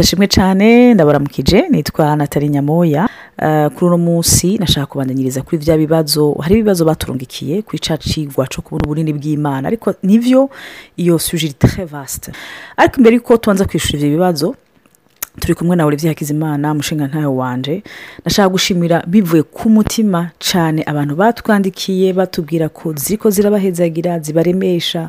ashimwe cyane ndabaramukije nitwa natali nyamoya uh, kuri uno munsi nashaka kubandanyiriza kuri bya bibazo hari ibibazo baturungikiye kuri cya cyo kubona ubunini bw'imana ariko nibyo iyo suje iri tere vasite ariko mbere y'uko tubanza kwishyura ibyo bibazo turi kumwe na urebye hakizimana mushinga ntayo wanje nashaka gushimira bivuye ku mutima cyane abantu batwandikiye batubwira ko ziko zirabahezagira zibaremesha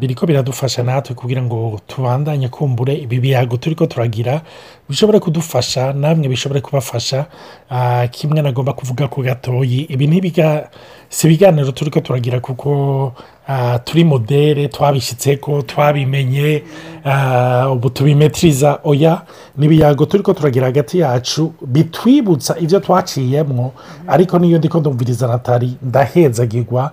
biri ko biradufasha natwe kugira ngo tubandanye kumbure ibi biyago turi ko turagira bishobora kudufasha namwe bishobora kubafasha kimwe nagomba kuvuga ku gatoyi ibi ni ibiganiro turi ko turagira kuko turi modere twabishyitse ko twabimenye ubu tubimetiriza oya n'ibiyago turi ko turagira hagati yacu bitwibutsa ibyo twaciyemo ariko niyo ndiko ndumviriza natali ndahezagirwa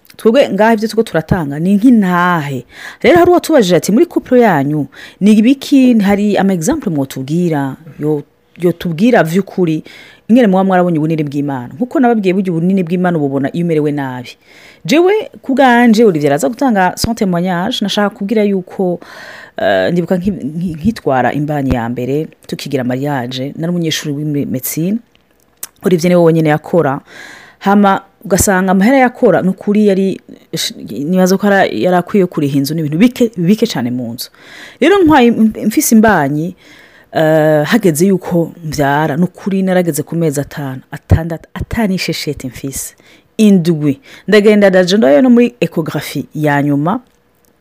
twebwe ngaho ibyo tuko turatanga ni nk'intahe rero hari uwatubajije ati muri couple yanyu ni ibiki hari ama example mwotubwira yo tubwira by'ukuri mwere muba mwarabonye ubunini bw'imana nkuko nababwiye burya ubunini bw'imana ububona iyo umerewe nabi jewe ku bwanje olivier gutanga son témoignage nashaka kubwira yuko eh, ndibuka nkitwara imbanyi ya mbere tukigira mariage nari umunyeshuri w'imetsine olivier niwe wenyine yakora hama ugasanga amahera yakora ni ukuri yari ntibaze ko yari akwiye kuriha inzu n'ibintu bike bike cyane mu nzu rero mfise imbanyi Eh, hageze yuko mbyara ni ukuri narageze ku mezi atanu atandatu atanishesheti mfise indwi ndagenda ndaje no muri ekogarafi ya nyuma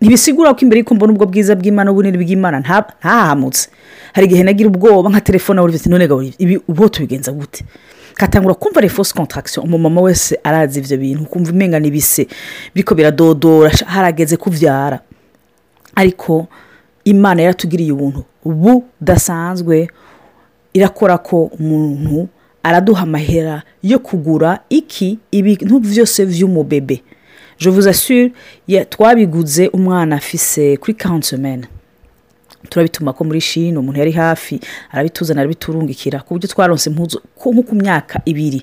ntibisigura ko imbere y'uko mbona ubwo bwiza bw'imana ubunini bw'imana ntahamutse hari igihe nagira ubwoba nka telefone wari ufite none ibi ubu tubigenza gute katangura kumva refose kontakisiyo umumama wese arazi ibyo bintu kumva umenga n'ibise biriko biradodora harageze kubyara ariko imana yaratugiriye ubuntu budasanzwe irakora ko umuntu araduha amahera yo kugura iki ibintu byose by'umubebe jevuze twabiguze umwana afise kuri kansemeni turabituma ko muri shino umuntu yari hafi arabituzana arabiturungikira ku buryo twaronse nk'uko ku myaka ibiri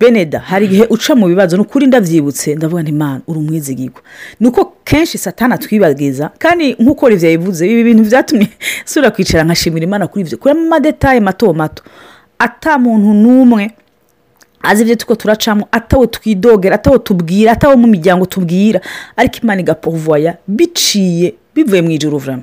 beneda hari igihe uca mu bibazo ni ukuri ndabyibutse ndavuga imana uri umwizigirwa ni uko kenshi satana atwibagiza kandi nk'uko bivuze ibi bintu byatumye sura kwicara nkashimira imana kuri ibyo kuramo amadetaye mato mato ata muntu n'umwe azi ibyo tuko turacamo atawe twidogera atawe tubwira atawe mu miryango tubwira ariko imana igapovuwaya biciye bivuye mu ijoro vurama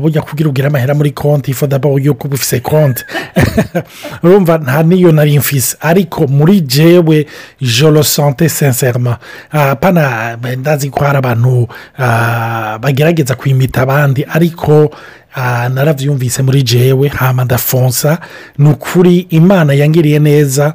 bujya eh, kubwira ugire amahera muri konti ifatabaho yuko uba ufite konti urumva nta niyo nari mfise ariko muri jewe joro sante senserima eh, pana ndazi ko hari eh, abantu bagerageza kwimita abandi ariko narabyumvise muri jewe hama ndafonsa ni ukuri imana yangiriye neza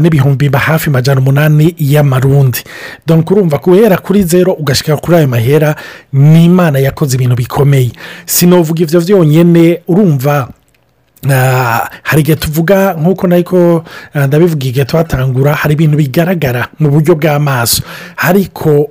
n'ibihumbi hafi majana umunani y'amarundi donko urumva kubera kuri zero ugashyika kuri ayo mahera uvuga ni imana yakoze ibintu bikomeye sinavuga ibyo byonyine urumva hari igihe tuvuga nk'uko nayiko eh, ndabivuga igihe tuhatangura hari ibintu bigaragara mu buryo bw'amaso ariko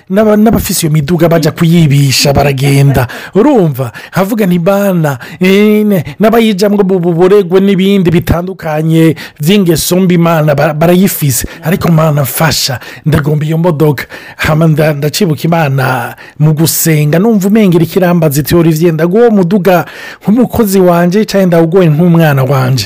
n'abafise iyo miduga bajya kuyibisha baragenda urumva havuga imana n'abayijyamo buregwe n'ibindi bitandukanye by'ingeso mbi mana barayifise ariko imana mfasha ndagomba iyo modoka ndacibuka imana mu gusenga numva umengera ikirambazi teoriviye ndaguha muduga nk'umukozi wanjye cyangwa ndawugoye nk'umwana wanjye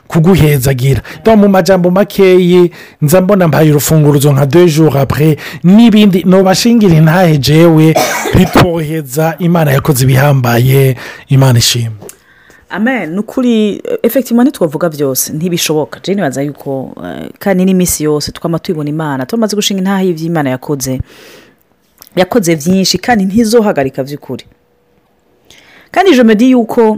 kuguhezagira mu majyambere makeyi nza mbona mbaye urufunguzo nka dejure apure n'ibindi ntubashingira intahe jewe bitwoheza imana yakoze ibihambaye imana ishimwe amen ni ukuri efekima ntitwavuga byose ntibishoboka jeni baza yuko eh, kandi n'iminsi yose twama tubibona imana tumaze gushinga intahe y'iby'imana yakoze yakoze byinshi kandi ntizohagarika by'ukuri kandi ijomedi yuko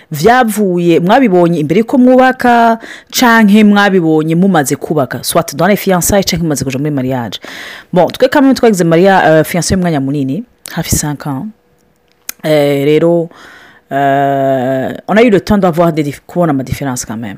byavuye mwabibonye imbere y'uko mwubaka canke mwabibonye mumaze kubaka swati dore fiyansaye canke mumaze kuja muri mariage bon twe kamwe twagize mariya euh, fiyansaye y'umwanya munini hafi sanka euh, rero Euh, on a eu le temps d'avoir des kubona amadiferanse ka meme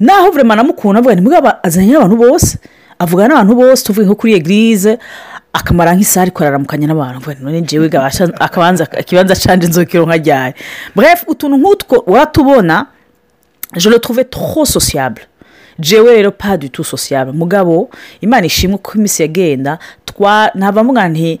naho buri mwana mukunda avuga nimba azanye n'abantu bose avugana n'abantu bose tuvuye nko kuri egirize akamara nk'isari kuraramukanya n'abantu none njyewe ikibanza canje inzogero nkajyane mbwef utuntu nk'utwo watubona je le trouve trop sociable jewe rero padi tu sosiyare mugabo imana ishimwe uko iminsi yagenda ntabwo nti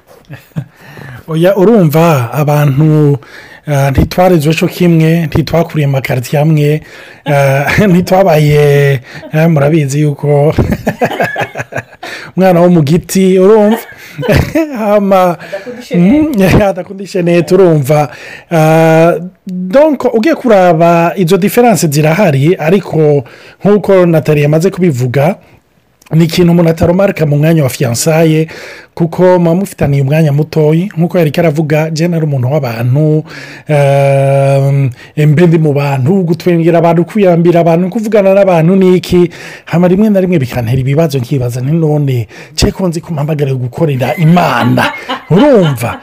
oya urumva abantu Eh, ntitwareze ejo kimwe ntitwakuriye amakarito amwe eh, ntitwabaye eh, murabizi yuko umwana wo mu giti urumva adakundishe mm, neti urumva ugiye kuraba izo diferanse zirahari ariko nk'uko nataliya yamaze kubivuga ni ikintu umuntu atarumarika mu mwanya wa fiyansaye kuko muba mufitaniye umwanya mutoya nk'uko yari karavuga jena ari umuntu w'abantu ehm, mbe ndi mu bantu gutwengera abantu kwiyambira abantu kuvugana n'abantu ni iki hano rimwe na rimwe bikantera ibibazo nkibaza ni none nzi ko mpamagara gukorera imana urumva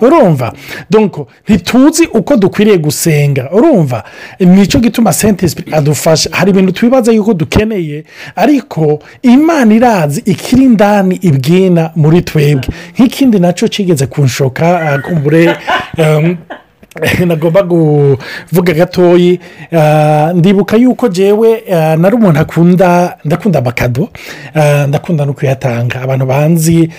urumva donko ntituzi uko dukwiriye gusenga urumva nicyo gituma sentesi adufasha hari ibintu twibaza yuko dukeneye ariko imana irazi ikiri indani ibwina muri twebwe nk'ikindi nacyo kigeze kunshoka uh, kumbure um, nagomba kuvuga gatoyi ah, ndibuka yuko njyewe ah, nari umuntu akunda ndakunda amakado ah, ndakunda no kuyatanga abantu banzi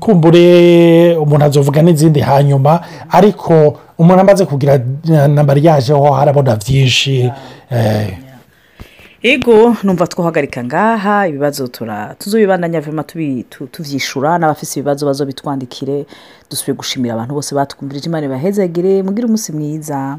kumbure umuntu azovuga n'izindi hanyuma ariko umuntu amaze kugira na mariyaje ho harabona byinshi eh, Ego numva twahagarika ngaha ibibazo tuzubibandanya vuba tubyishura n'abafite ibibazo bazo bitwandikire dusubiye gushimira abantu bose batwumvira imana ibahezagire mugire umunsi mwiza